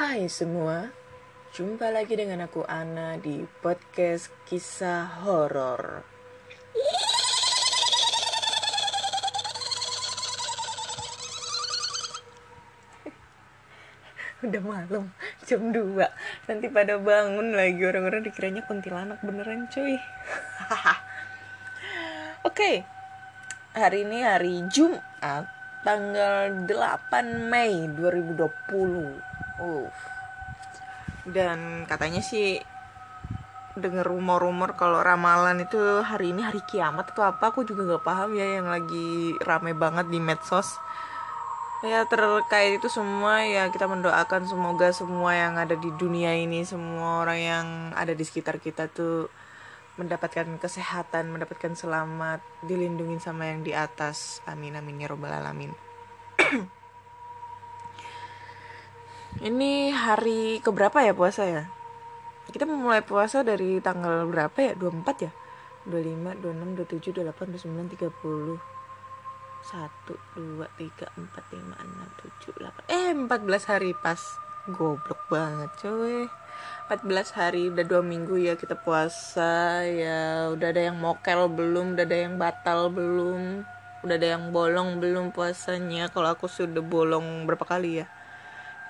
Hai semua, jumpa lagi dengan aku Ana di podcast kisah horor. Udah malam, jam 2 Nanti pada bangun lagi orang-orang dikiranya kuntilanak beneran cuy. Oke, hari ini hari Jumat tanggal 8 Mei 2020 uh. Dan katanya sih denger rumor-rumor kalau ramalan itu hari ini hari kiamat atau apa aku juga gak paham ya yang lagi rame banget di medsos. Ya terkait itu semua ya kita mendoakan semoga semua yang ada di dunia ini semua orang yang ada di sekitar kita tuh mendapatkan kesehatan mendapatkan selamat dilindungi sama yang di atas. Amin amin ya robbal alamin ini hari keberapa ya puasa ya? Kita mulai puasa dari tanggal berapa ya? 24 ya? 25 26 27 28 29 30 satu dua tiga empat lima enam tujuh delapan. Eh empat belas hari pas. Goblok banget empat belas hari udah dua minggu ya kita puasa. Ya udah ada yang mokel belum udah ada yang batal belum udah ada yang bolong belum puasanya. Kalau aku sudah bolong berapa kali ya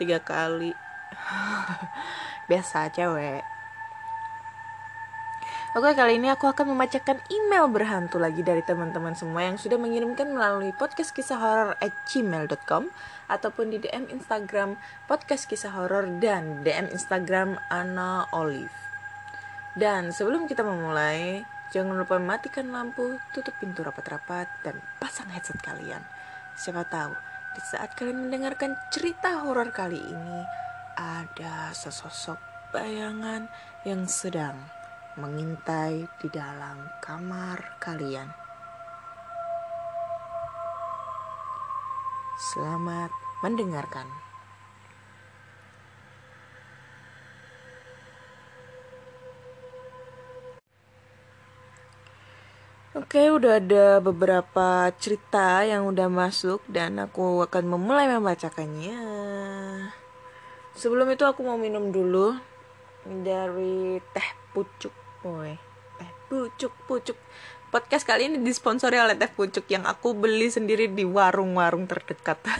tiga kali biasa cewek Oke, kali ini aku akan membacakan email berhantu lagi dari teman-teman semua yang sudah mengirimkan melalui podcast kisah horor at gmail.com ataupun di DM Instagram podcast kisah horor dan DM Instagram Ana Olive. Dan sebelum kita memulai, jangan lupa matikan lampu, tutup pintu rapat-rapat, dan pasang headset kalian. Siapa tahu, di saat kalian mendengarkan cerita horor kali ini, ada sesosok bayangan yang sedang mengintai di dalam kamar kalian. Selamat mendengarkan. Oke, udah ada beberapa cerita yang udah masuk dan aku akan memulai membacakannya. Sebelum itu aku mau minum dulu dari teh pucuk Woi, teh pucuk pucuk. Podcast kali ini disponsori oleh teh pucuk yang aku beli sendiri di warung-warung terdekat.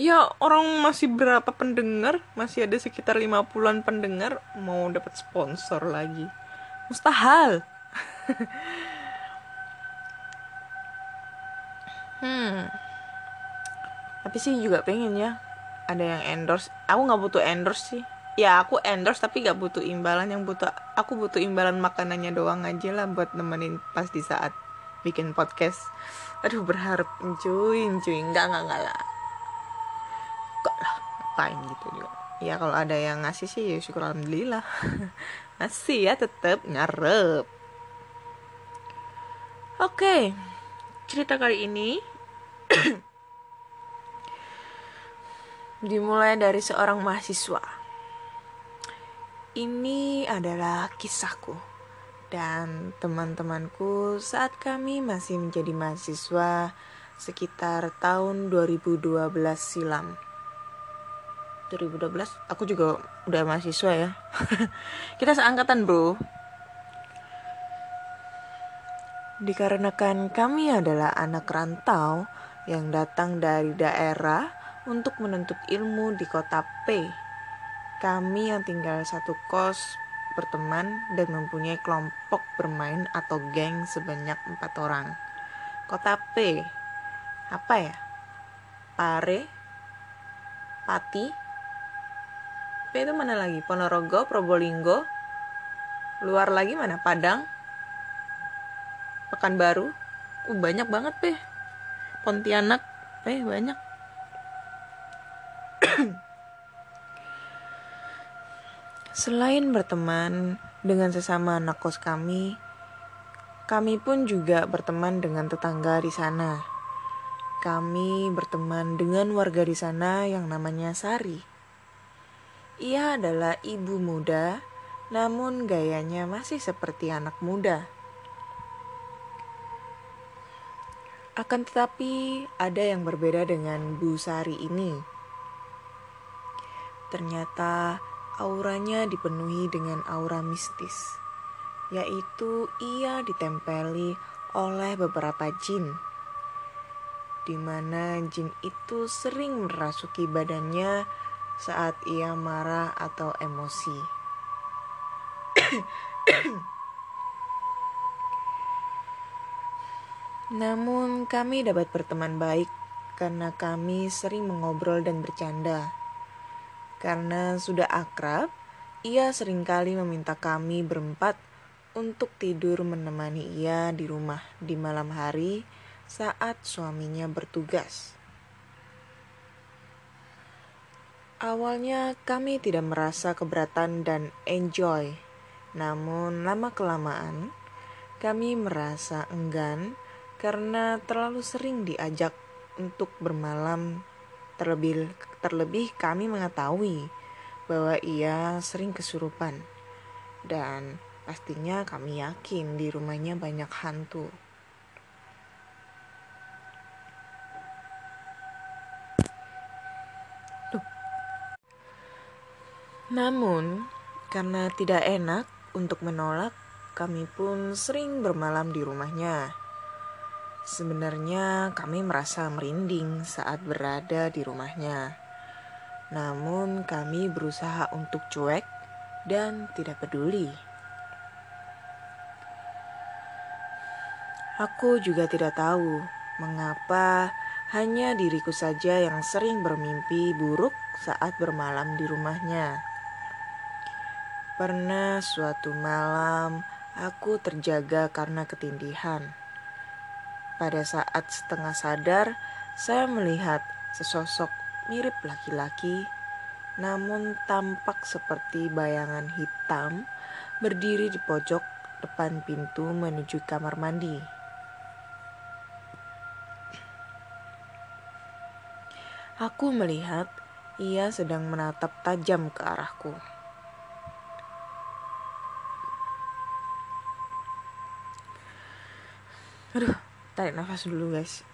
Ya orang masih berapa pendengar? Masih ada sekitar 50-an pendengar. Mau dapat sponsor lagi. Mustahil hmm. Tapi sih juga pengen ya. Ada yang endorse. Aku nggak butuh endorse sih. Ya aku endorse tapi gak butuh imbalan. Yang butuh aku butuh imbalan makanannya doang aja lah buat nemenin pas di saat bikin podcast. Aduh berharap. Cuy cuy enggak enggak enggak lah. Kok lah ngapain gitu juga. Ya kalau ada yang ngasih sih ya syukur alhamdulillah. Ngasih ya tetep ngarep oke okay. cerita kali ini dimulai dari seorang mahasiswa ini adalah kisahku dan teman-temanku saat kami masih menjadi mahasiswa sekitar tahun 2012 silam. 2012 aku juga udah mahasiswa ya. Kita seangkatan, Bro. Dikarenakan kami adalah anak rantau yang datang dari daerah untuk menuntut ilmu di kota P. Kami yang tinggal satu kos berteman dan mempunyai kelompok bermain atau geng sebanyak empat orang. Kota P, apa ya? Pare, Pati, P itu mana lagi? Ponorogo, Probolinggo, luar lagi mana? Padang Pekanbaru uh, banyak banget peh Pontianak eh banyak Selain berteman dengan sesama anak kos kami, kami pun juga berteman dengan tetangga di sana. Kami berteman dengan warga di sana yang namanya Sari. Ia adalah ibu muda, namun gayanya masih seperti anak muda. Akan tetapi, ada yang berbeda dengan Bu Sari ini. Ternyata auranya dipenuhi dengan aura mistis, yaitu ia ditempeli oleh beberapa jin, di mana jin itu sering merasuki badannya saat ia marah atau emosi. Namun, kami dapat berteman baik karena kami sering mengobrol dan bercanda. Karena sudah akrab, ia sering kali meminta kami berempat untuk tidur menemani ia di rumah di malam hari saat suaminya bertugas. Awalnya kami tidak merasa keberatan dan enjoy, namun lama-kelamaan kami merasa enggan karena terlalu sering diajak untuk bermalam Terlebih, terlebih kami mengetahui bahwa ia sering kesurupan. Dan pastinya kami yakin di rumahnya banyak hantu. Namun, karena tidak enak untuk menolak, kami pun sering bermalam di rumahnya. Sebenarnya kami merasa merinding saat berada di rumahnya. Namun kami berusaha untuk cuek dan tidak peduli. Aku juga tidak tahu mengapa hanya diriku saja yang sering bermimpi buruk saat bermalam di rumahnya. Pernah suatu malam aku terjaga karena ketindihan. Pada saat setengah sadar, saya melihat sesosok mirip laki-laki, namun tampak seperti bayangan hitam berdiri di pojok depan pintu menuju kamar mandi. Aku melihat ia sedang menatap tajam ke arahku. Aduh, tarik nafas dulu guys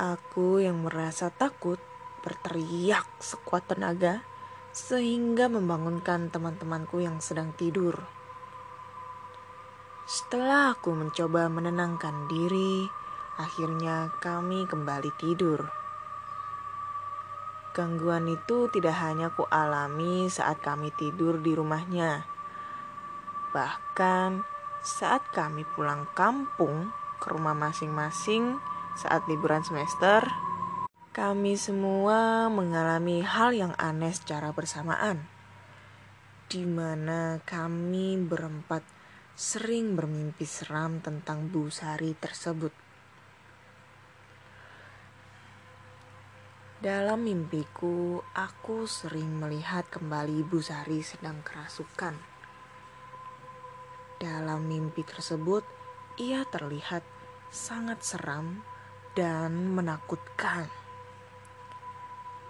aku yang merasa takut berteriak sekuat tenaga sehingga membangunkan teman-temanku yang sedang tidur. Setelah aku mencoba menenangkan diri, akhirnya kami kembali tidur. Gangguan itu tidak hanya ku alami saat kami tidur di rumahnya. Bahkan saat kami pulang kampung ke rumah masing-masing saat liburan semester, kami semua mengalami hal yang aneh secara bersamaan, di mana kami berempat sering bermimpi seram tentang Bu Sari tersebut. Dalam mimpiku, aku sering melihat kembali Bu Sari sedang kerasukan. Dalam mimpi tersebut, ia terlihat sangat seram dan menakutkan.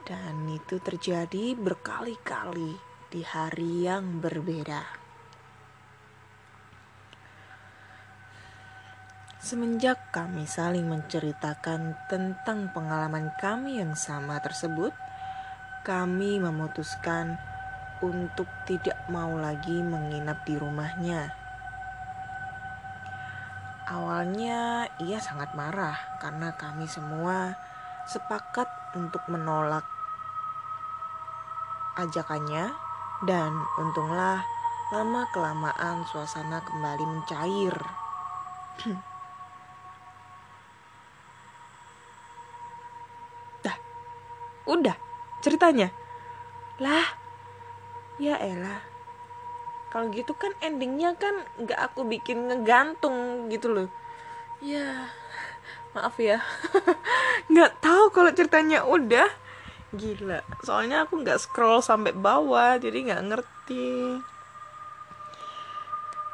Dan itu terjadi berkali-kali di hari yang berbeda. Semenjak kami saling menceritakan tentang pengalaman kami yang sama tersebut, kami memutuskan untuk tidak mau lagi menginap di rumahnya Awalnya ia sangat marah karena kami semua sepakat untuk menolak ajakannya dan untunglah lama kelamaan suasana kembali mencair. Dah, udah ceritanya. Lah, ya elah kalau gitu kan endingnya kan nggak aku bikin ngegantung gitu loh. Ya maaf ya. Nggak tahu kalau ceritanya udah. Gila soalnya aku nggak scroll sampai bawah jadi nggak ngerti.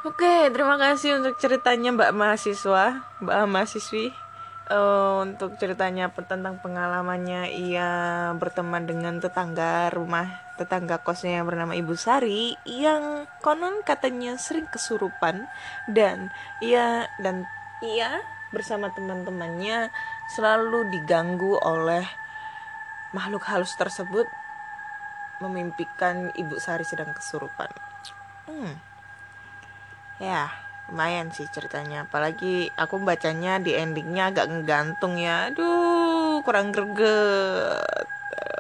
Oke, terima kasih untuk ceritanya Mbak mahasiswa, Mbak mahasiswi. Uh, untuk ceritanya tentang pengalamannya ia berteman dengan tetangga rumah tetangga kosnya yang bernama Ibu Sari yang konon katanya sering kesurupan dan ia dan ia bersama teman-temannya selalu diganggu oleh makhluk halus tersebut memimpikan Ibu Sari sedang kesurupan. Hmm ya lumayan sih ceritanya apalagi aku bacanya di endingnya agak ngegantung ya. Aduh kurang greget.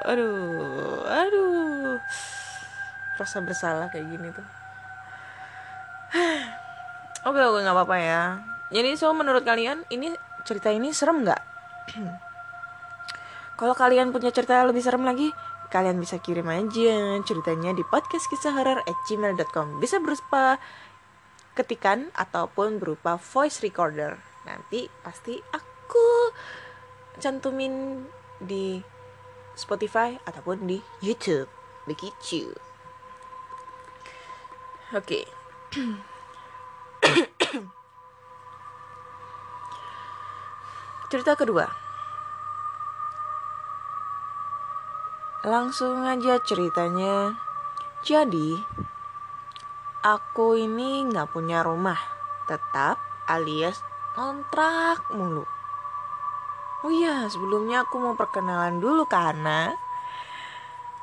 Aduh aduh. Rasa bersalah kayak gini tuh. Oke oke nggak apa-apa ya. Jadi so menurut kalian ini cerita ini serem nggak? Kalau kalian punya cerita lebih serem lagi kalian bisa kirim aja ceritanya di podcast kisah horror at gmail.com bisa berupa ketikan ataupun berupa voice recorder. Nanti pasti aku cantumin di Spotify ataupun di YouTube. Begitu. Oke. Okay. Cerita kedua. Langsung aja ceritanya. Jadi, aku ini nggak punya rumah tetap alias kontrak mulu. Oh iya, sebelumnya aku mau perkenalan dulu karena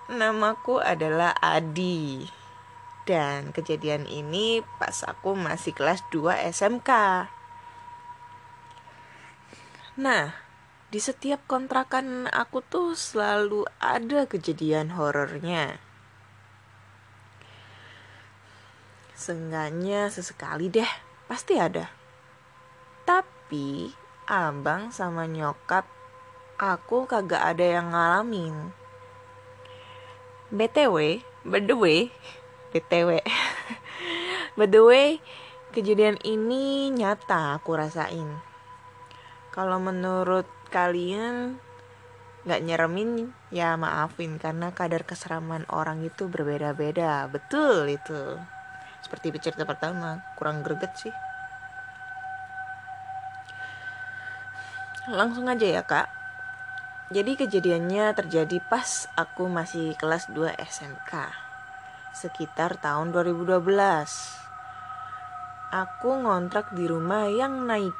namaku adalah Adi. Dan kejadian ini pas aku masih kelas 2 SMK. Nah, di setiap kontrakan aku tuh selalu ada kejadian horornya. Seenggaknya sesekali deh, pasti ada. Tapi abang sama nyokap aku kagak ada yang ngalamin. BTW, by the way, BTW. by the way, kejadian ini nyata aku rasain. Kalau menurut kalian nggak nyeremin ya maafin karena kadar keseraman orang itu berbeda-beda betul itu seperti cerita pertama. Kurang greget sih. Langsung aja ya kak. Jadi kejadiannya terjadi pas aku masih kelas 2 SMK sekitar tahun 2012 aku ngontrak di rumah yang naik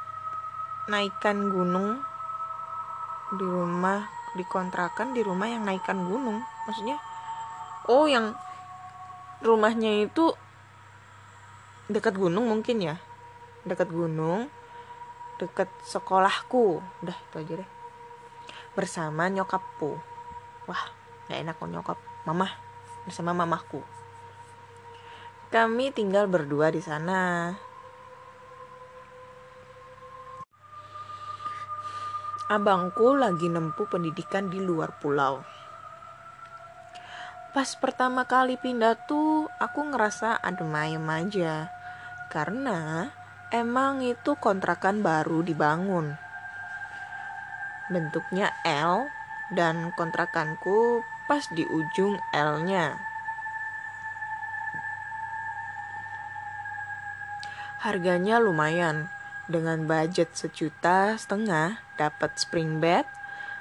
naikkan gunung. Di rumah dikontrakan di rumah yang naikkan gunung. Maksudnya oh yang rumahnya itu dekat gunung mungkin ya. Dekat gunung dekat sekolahku. Udah itu aja deh. Bersama nyokapku. Wah gak enak kok nyokap. Mama bersama mamahku. Kami tinggal berdua di sana. Abangku lagi nempuh pendidikan di luar pulau. Pas pertama kali pindah tuh aku ngerasa adem ayem aja karena emang itu kontrakan baru dibangun. Bentuknya L dan kontrakanku pas di ujung L-nya. Harganya lumayan. Dengan budget sejuta setengah dapat spring bed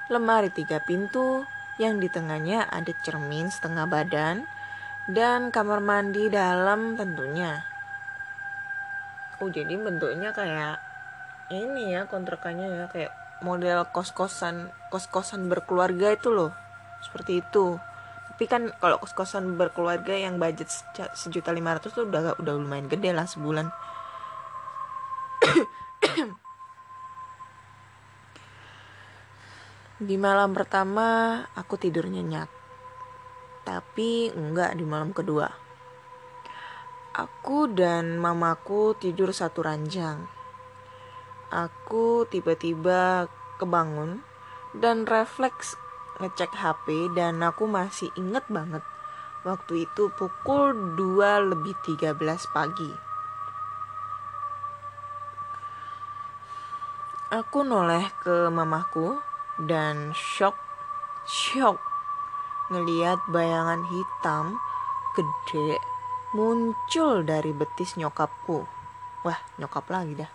lemari tiga pintu yang di tengahnya ada cermin setengah badan dan kamar mandi dalam tentunya. Oh jadi bentuknya kayak ini ya kontrakannya ya kayak model kos-kosan kos-kosan berkeluarga itu loh seperti itu. Tapi kan kalau kos-kosan berkeluarga yang budget sejuta lima ratus tuh udah udah lumayan gede lah sebulan. Di malam pertama aku tidur nyenyak. Tapi enggak di malam kedua. Aku dan mamaku tidur satu ranjang. Aku tiba-tiba kebangun dan refleks ngecek HP dan aku masih inget banget Waktu itu pukul 2 lebih 13 pagi. Aku noleh ke mamaku dan shock, shock ngeliat bayangan hitam gede muncul dari betis nyokapku. Wah, nyokap lagi dah.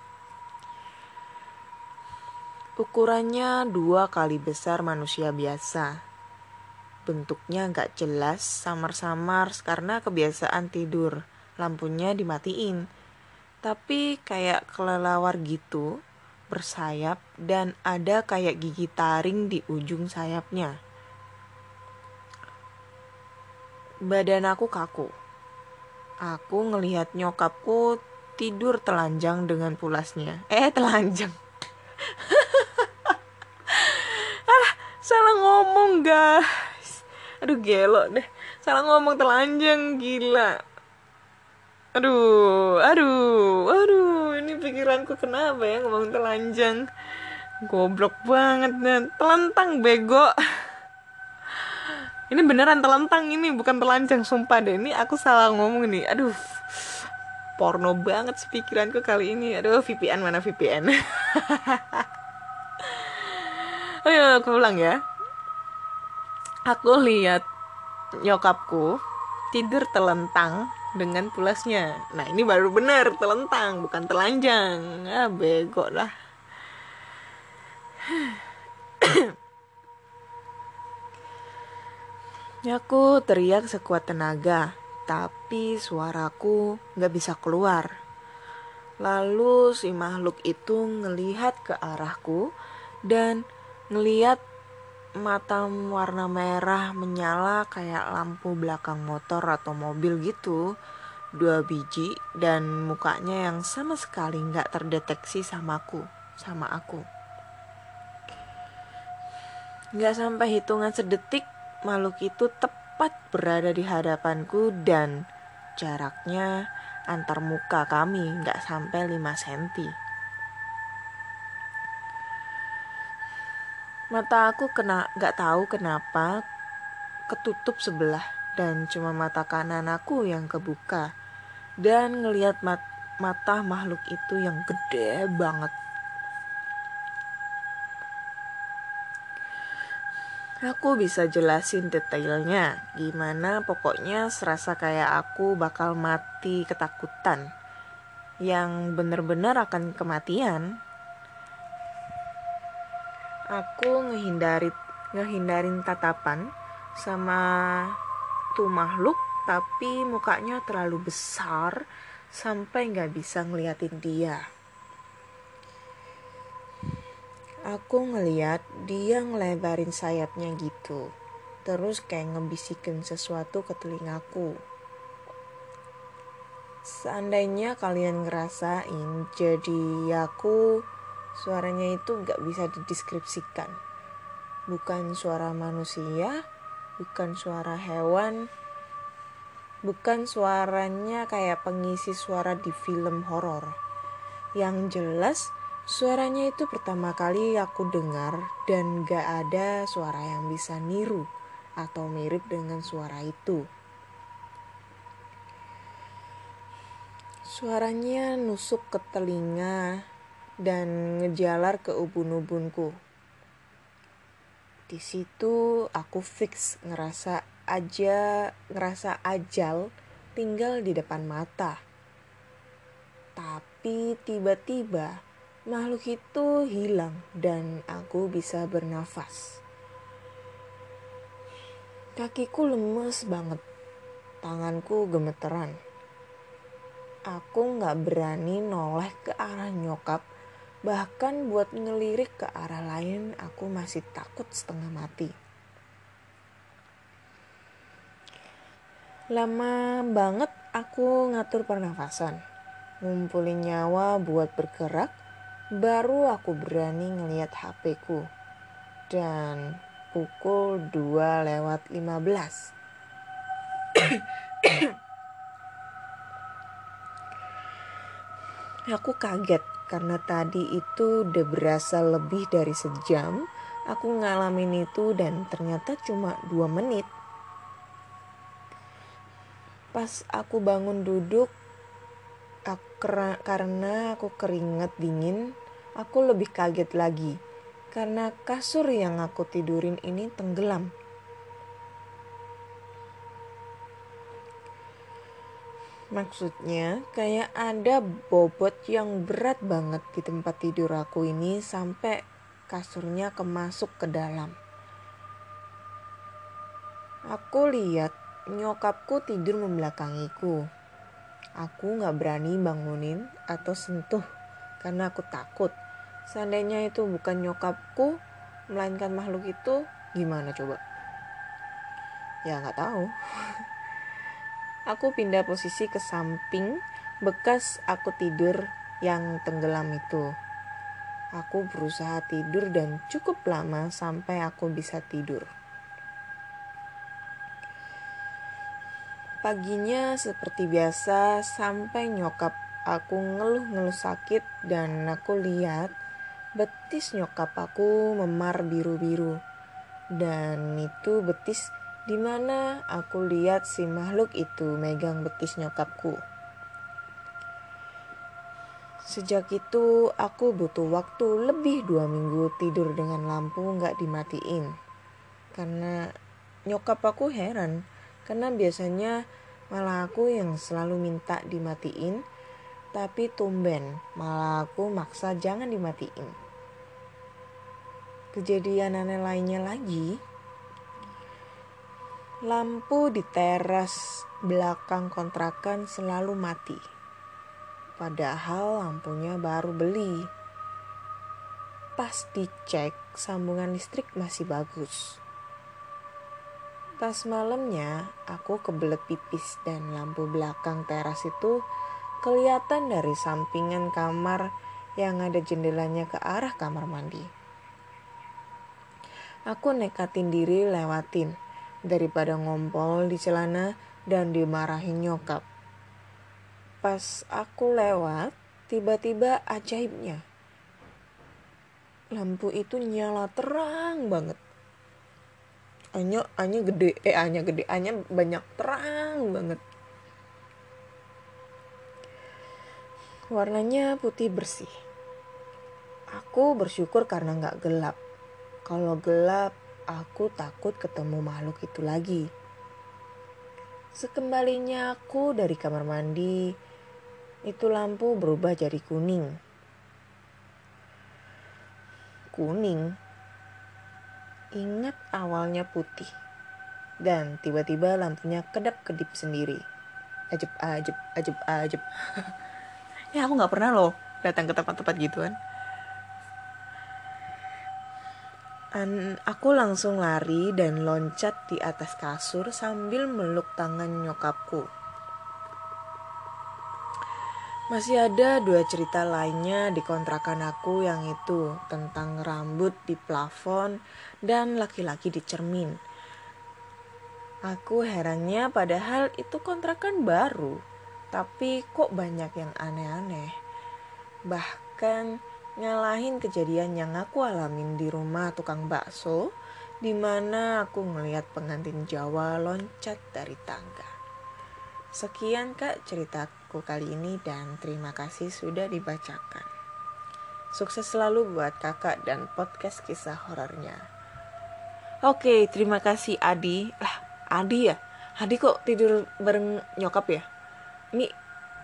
Ukurannya dua kali besar manusia biasa. Bentuknya gak jelas, samar-samar karena kebiasaan tidur. Lampunya dimatiin. Tapi kayak kelelawar gitu, bersayap dan ada kayak gigi taring di ujung sayapnya. Badan aku kaku. Aku ngelihat nyokapku tidur telanjang dengan pulasnya. Eh, telanjang. ah, salah ngomong, guys. Aduh, gelo deh. Salah ngomong telanjang, gila. Aduh, aduh, aduh. Ini pikiranku kenapa ya ngomong telanjang. Goblok banget, dan telentang bego. Ini beneran telentang ini, bukan telanjang, sumpah deh. Ini aku salah ngomong nih. Aduh, porno banget sih pikiranku kali ini. Aduh, VPN mana VPN? Ayo, aku ulang ya. Aku lihat nyokapku tidur telentang dengan pulasnya. Nah, ini baru bener telentang, bukan telanjang. Ah, bego lah. Aku teriak sekuat tenaga, tapi suaraku gak bisa keluar. Lalu si makhluk itu ngelihat ke arahku dan ngelihat mata warna merah menyala kayak lampu belakang motor atau mobil gitu. Dua biji dan mukanya yang sama sekali nggak terdeteksi sama aku, sama aku. Nggak sampai hitungan sedetik makhluk itu tepat berada di hadapanku dan jaraknya antar muka kami nggak sampai 5 cm. Mata aku kena nggak tahu kenapa ketutup sebelah dan cuma mata kanan aku yang kebuka dan ngelihat mat mata makhluk itu yang gede banget. Aku bisa jelasin detailnya gimana pokoknya serasa kayak aku bakal mati ketakutan yang bener-bener akan kematian. Aku ngehindari ngehindarin tatapan sama tuh makhluk tapi mukanya terlalu besar sampai nggak bisa ngeliatin dia. Aku ngeliat dia ngelebarin sayapnya gitu. Terus kayak ngebisikin sesuatu ke telingaku. Seandainya kalian ngerasain, jadi aku suaranya itu gak bisa dideskripsikan. Bukan suara manusia, bukan suara hewan, bukan suaranya kayak pengisi suara di film horor. Yang jelas Suaranya itu pertama kali aku dengar dan gak ada suara yang bisa niru atau mirip dengan suara itu. Suaranya nusuk ke telinga dan ngejalar ke ubun-ubunku. Di situ aku fix ngerasa aja ngerasa ajal tinggal di depan mata. Tapi tiba-tiba makhluk itu hilang dan aku bisa bernafas. Kakiku lemes banget, tanganku gemeteran. Aku gak berani noleh ke arah nyokap, bahkan buat ngelirik ke arah lain aku masih takut setengah mati. Lama banget aku ngatur pernafasan, ngumpulin nyawa buat bergerak, baru aku berani ngelihat HP ku. Dan pukul 2 lewat 15. aku kaget karena tadi itu udah berasa lebih dari sejam aku ngalamin itu dan ternyata cuma dua menit. Pas aku bangun duduk, karena aku keringet dingin, aku lebih kaget lagi. Karena kasur yang aku tidurin ini tenggelam. Maksudnya kayak ada bobot yang berat banget di tempat tidur aku ini sampai kasurnya kemasuk ke dalam. Aku lihat nyokapku tidur membelakangiku. Aku gak berani bangunin atau sentuh karena aku takut. Seandainya itu bukan nyokapku, melainkan makhluk itu, gimana coba? Ya gak tahu. aku pindah posisi ke samping bekas aku tidur yang tenggelam itu. Aku berusaha tidur dan cukup lama sampai aku bisa tidur. Paginya seperti biasa sampai nyokap aku ngeluh-ngeluh sakit dan aku lihat betis nyokap aku memar biru-biru. Dan itu betis di mana aku lihat si makhluk itu megang betis nyokapku. Sejak itu aku butuh waktu lebih dua minggu tidur dengan lampu nggak dimatiin. Karena nyokap aku heran, karena biasanya malah aku yang selalu minta dimatiin, tapi tumben malah aku maksa jangan dimatiin. Kejadian aneh lainnya lagi, Lampu di teras belakang kontrakan selalu mati. Padahal lampunya baru beli. Pas dicek, sambungan listrik masih bagus. Pas malamnya, aku kebelet pipis dan lampu belakang teras itu kelihatan dari sampingan kamar yang ada jendelanya ke arah kamar mandi. Aku nekatin diri lewatin daripada ngompol di celana dan dimarahin nyokap. Pas aku lewat, tiba-tiba ajaibnya. Lampu itu nyala terang banget. Anya, anya gede, eh anya gede, anya banyak terang banget. Warnanya putih bersih. Aku bersyukur karena nggak gelap. Kalau gelap, aku takut ketemu makhluk itu lagi. Sekembalinya aku dari kamar mandi, itu lampu berubah jadi kuning. Kuning. Ingat awalnya putih. Dan tiba-tiba lampunya kedap-kedip sendiri. Ajib, ajib, ajib, ajib. ya aku gak pernah loh datang ke tempat-tempat gituan. An aku langsung lari dan loncat di atas kasur sambil meluk tangan nyokapku. Masih ada dua cerita lainnya di kontrakan aku yang itu tentang rambut di plafon dan laki-laki di cermin. Aku herannya padahal itu kontrakan baru, tapi kok banyak yang aneh-aneh. Bahkan nyalahin kejadian yang aku alamin di rumah tukang bakso di mana aku ngelihat pengantin Jawa loncat dari tangga. Sekian kak ceritaku kali ini dan terima kasih sudah dibacakan. Sukses selalu buat kakak dan podcast kisah horornya. Oke, terima kasih Adi. Lah, Adi ya? Adi kok tidur bareng nyokap ya? Ini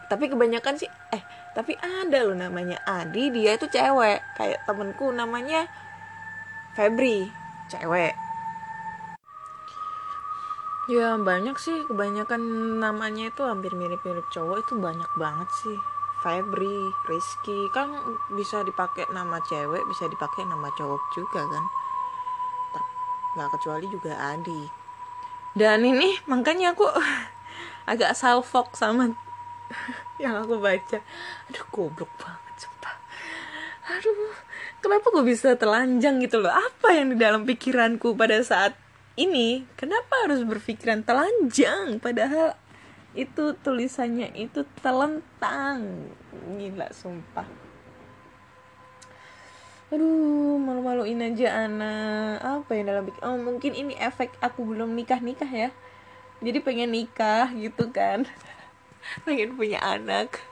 tapi kebanyakan sih eh tapi ada loh namanya Adi dia itu cewek kayak temenku namanya Febri cewek ya banyak sih. Kebanyakan namanya itu hampir mirip-mirip cowok. Itu banyak banget sih. Febri, Rizky. Kan bisa dipakai nama cewek bisa dipakai nama cowok juga kan? Nggak kecuali juga Adi. Dan ini makanya aku agak salfok sama yang aku baca. Aduh goblok banget sumpah. Aduh kenapa gue bisa telanjang gitu loh? Apa yang di dalam pikiranku pada saat ini kenapa harus berpikiran telanjang? Padahal itu tulisannya itu telentang. Gila sumpah. Aduh malu-maluin aja anak apa yang dalam oh mungkin ini efek aku belum nikah nikah ya. Jadi pengen nikah gitu kan. Pengen punya anak.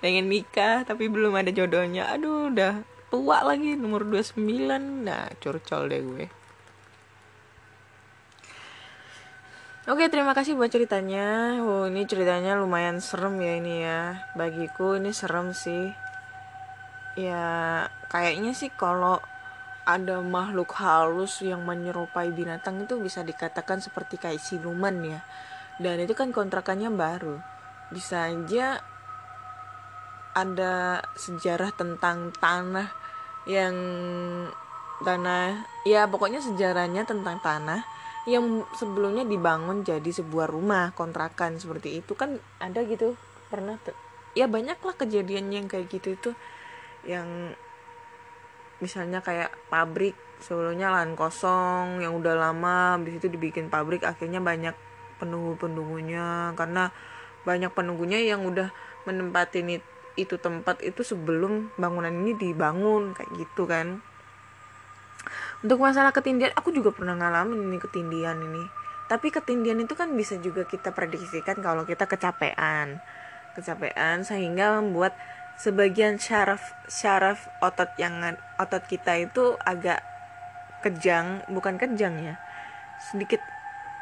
Pengen nikah tapi belum ada jodohnya. Aduh udah tua lagi nomor 29 nah curcol deh gue Oke, terima kasih buat ceritanya. Wow, ini ceritanya lumayan serem ya ini ya. Bagiku ini serem sih. Ya, kayaknya sih kalau ada makhluk halus yang menyerupai binatang itu bisa dikatakan seperti kayak siluman ya. Dan itu kan kontrakannya baru. Bisa aja ada sejarah tentang tanah yang tanah ya pokoknya sejarahnya tentang tanah yang sebelumnya dibangun jadi sebuah rumah kontrakan seperti itu kan ada gitu. Pernah ya banyak lah kejadian yang kayak gitu itu. Yang misalnya kayak pabrik sebelumnya lahan kosong yang udah lama habis itu dibikin pabrik akhirnya banyak penunggu-penunggunya. Karena banyak penunggunya yang udah menempatin itu tempat itu sebelum bangunan ini dibangun kayak gitu kan untuk masalah ketindian aku juga pernah ngalamin ini ketindian ini. Tapi ketindian itu kan bisa juga kita prediksikan kalau kita kecapean. Kecapean sehingga membuat sebagian syaraf syaraf otot yang otot kita itu agak kejang bukan kejang ya sedikit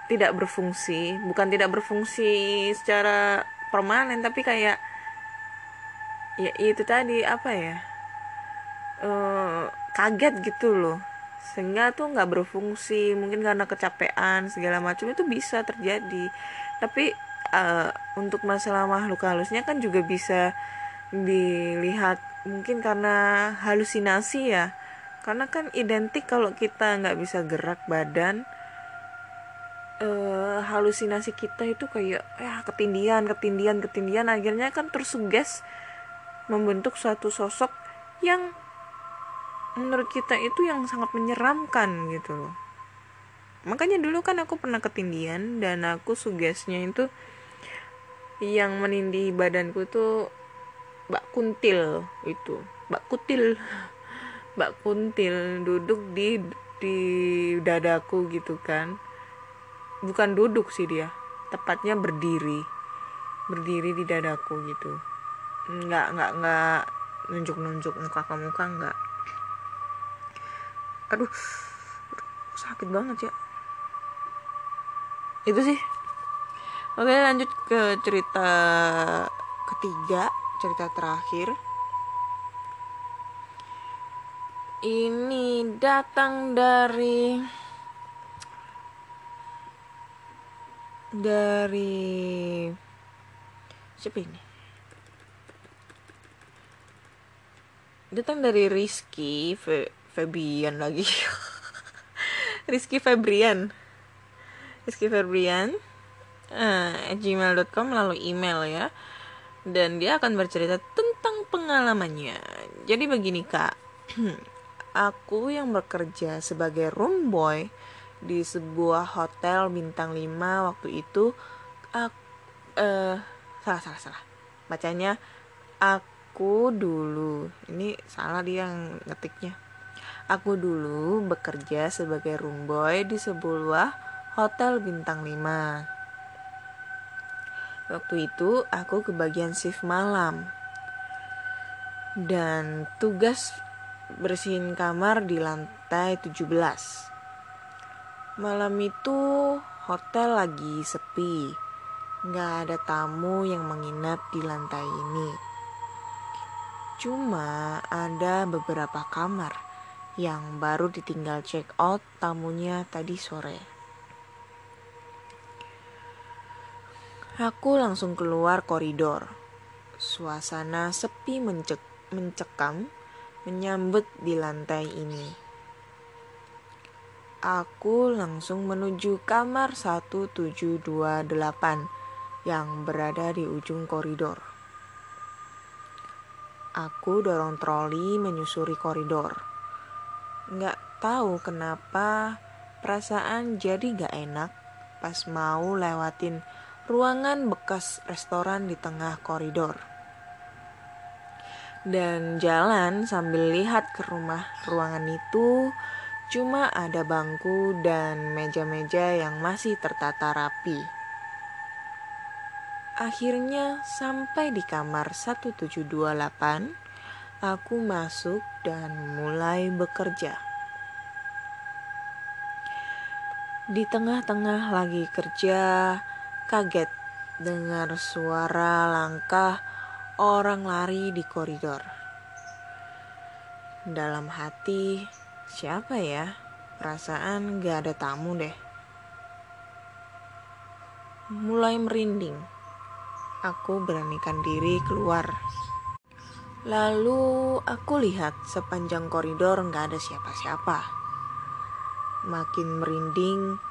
tidak berfungsi bukan tidak berfungsi secara permanen tapi kayak ya itu tadi apa ya uh, kaget gitu loh sehingga tuh nggak berfungsi mungkin karena kecapean segala macam itu bisa terjadi. Tapi uh, untuk masalah makhluk halusnya kan juga bisa dilihat mungkin karena halusinasi ya. Karena kan identik kalau kita nggak bisa gerak badan uh, halusinasi kita itu kayak ya ketindian ketindian ketindian. Akhirnya kan tersuges membentuk suatu sosok yang menurut kita itu yang sangat menyeramkan gitu loh. Makanya dulu kan aku pernah ketindian dan aku sugesnya itu yang menindih badanku tuh Mbak Kuntil itu. Mbak Kutil. Mbak Kuntil duduk di di dadaku gitu kan. Bukan duduk sih dia tepatnya berdiri. Berdiri di dadaku gitu. Nggak nggak nggak nunjuk nunjuk muka ke muka nggak aduh. Sakit banget ya. Itu sih. Oke lanjut ke cerita ketiga cerita terakhir. Ini datang dari dari siapa ini? Datang dari Rizky Febian lagi. Rizky Febrian. Rizky Febrian uh, gmail.com lalu email ya. Dan dia akan bercerita tentang pengalamannya. Jadi begini kak. Aku yang bekerja sebagai room boy di sebuah hotel bintang 5 waktu itu aku, uh, salah salah salah. Bacanya aku dulu. Ini salah dia yang ngetiknya Aku dulu bekerja sebagai room boy di sebuah hotel bintang 5. Waktu itu aku ke bagian shift malam. Dan tugas bersihin kamar di lantai 17. Malam itu hotel lagi sepi. Nggak ada tamu yang menginap di lantai ini. Cuma ada beberapa kamar yang baru ditinggal check out tamunya tadi sore. Aku langsung keluar koridor. Suasana sepi mencek mencekam menyambut di lantai ini. Aku langsung menuju kamar 1728 yang berada di ujung koridor. Aku dorong troli menyusuri koridor Nggak tahu kenapa perasaan jadi gak enak pas mau lewatin ruangan bekas restoran di tengah koridor. Dan jalan sambil lihat ke rumah ruangan itu cuma ada bangku dan meja-meja yang masih tertata rapi. Akhirnya sampai di kamar 1728, aku masuk dan mulai bekerja. Di tengah-tengah lagi kerja, kaget dengar suara langkah orang lari di koridor. Dalam hati, siapa ya? Perasaan gak ada tamu deh. Mulai merinding. Aku beranikan diri keluar. Lalu aku lihat sepanjang koridor gak ada siapa-siapa. Makin merinding,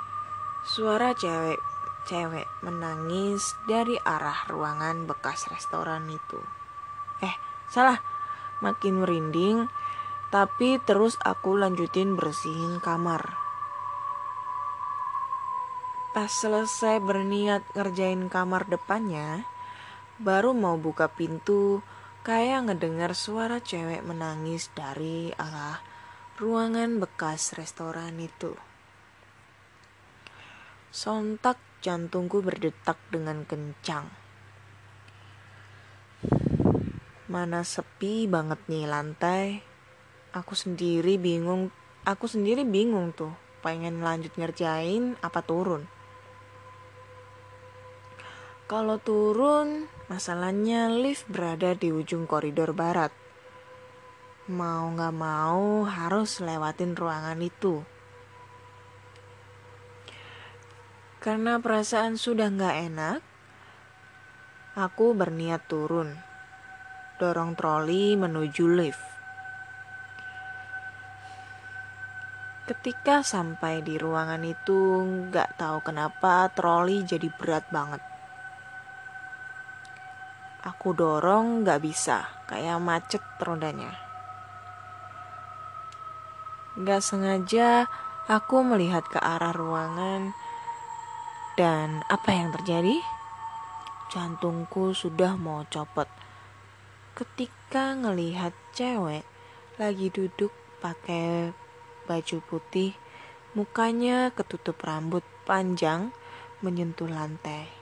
suara cewek cewek menangis dari arah ruangan bekas restoran itu. Eh, salah. Makin merinding, tapi terus aku lanjutin bersihin kamar. Pas selesai berniat ngerjain kamar depannya, baru mau buka pintu, kayak ngedengar suara cewek menangis dari arah ruangan bekas restoran itu. Sontak jantungku berdetak dengan kencang. Mana sepi banget nih lantai. Aku sendiri bingung, aku sendiri bingung tuh. Pengen lanjut ngerjain apa turun. Kalau turun, masalahnya lift berada di ujung koridor barat. Mau gak mau harus lewatin ruangan itu. Karena perasaan sudah gak enak, aku berniat turun. Dorong troli menuju lift. Ketika sampai di ruangan itu, gak tahu kenapa troli jadi berat banget. Aku dorong gak bisa, kayak macet rodanya. Gak sengaja aku melihat ke arah ruangan dan apa yang terjadi? Jantungku sudah mau copot. Ketika ngelihat cewek lagi duduk pakai baju putih, mukanya ketutup rambut panjang menyentuh lantai.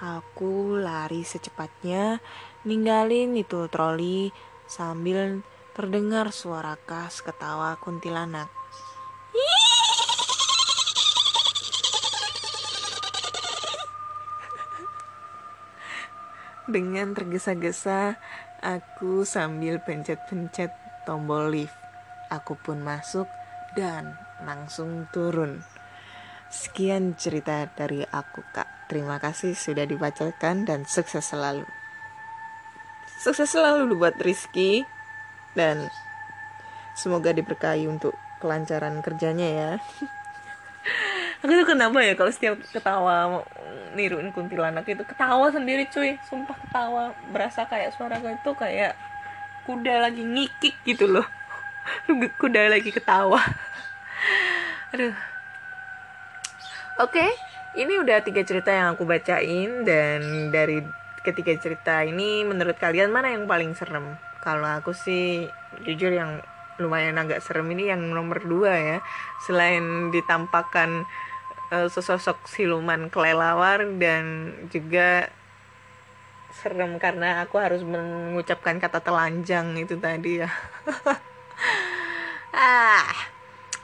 Aku lari secepatnya, ninggalin itu troli sambil terdengar suara khas ketawa kuntilanak. Dengan tergesa-gesa, aku sambil pencet-pencet tombol lift. Aku pun masuk dan langsung turun. Sekian cerita dari aku, Kak. Terima kasih sudah dibacakan dan sukses selalu. Sukses selalu buat Rizky. Dan semoga diberkahi untuk kelancaran kerjanya ya. aku tuh kenapa ya kalau setiap ketawa niruin kuntilanak itu? Ketawa sendiri cuy. Sumpah ketawa. Berasa kayak suara gue itu kayak kuda lagi ngikik gitu loh. Kuda lagi ketawa. Aduh. Oke. okay, ini udah tiga cerita yang aku bacain dan dari ketiga cerita ini menurut kalian mana yang paling serem kalau aku sih jujur yang lumayan agak serem ini yang nomor dua ya selain ditampakkan uh, sesosok siluman kelelawar dan juga serem karena aku harus mengucapkan kata telanjang itu tadi ya. ah.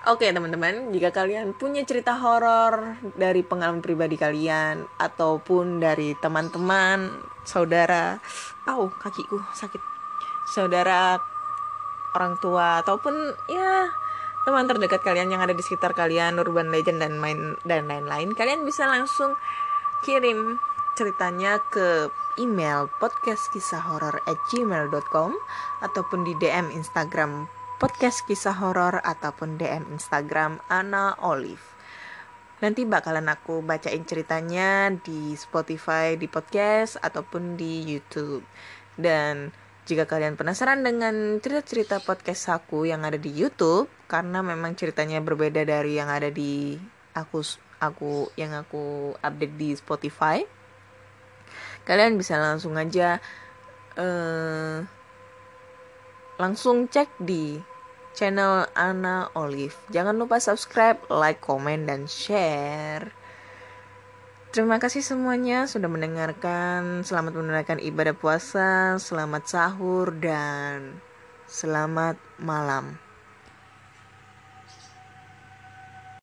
Oke teman-teman, jika kalian punya cerita horor dari pengalaman pribadi kalian ataupun dari teman-teman, saudara, au kakiku sakit, saudara, orang tua ataupun ya teman terdekat kalian yang ada di sekitar kalian urban legend dan main dan lain-lain kalian bisa langsung kirim ceritanya ke email podcastkisahhoror@gmail.com ataupun di DM Instagram podcast kisah horor ataupun DM Instagram Ana Olive. Nanti bakalan aku bacain ceritanya di Spotify, di podcast ataupun di YouTube. Dan jika kalian penasaran dengan cerita-cerita podcast aku yang ada di YouTube, karena memang ceritanya berbeda dari yang ada di aku aku yang aku update di Spotify, kalian bisa langsung aja uh, langsung cek di channel Ana Olive. Jangan lupa subscribe, like, komen, dan share. Terima kasih semuanya sudah mendengarkan. Selamat menunaikan ibadah puasa, selamat sahur dan selamat malam.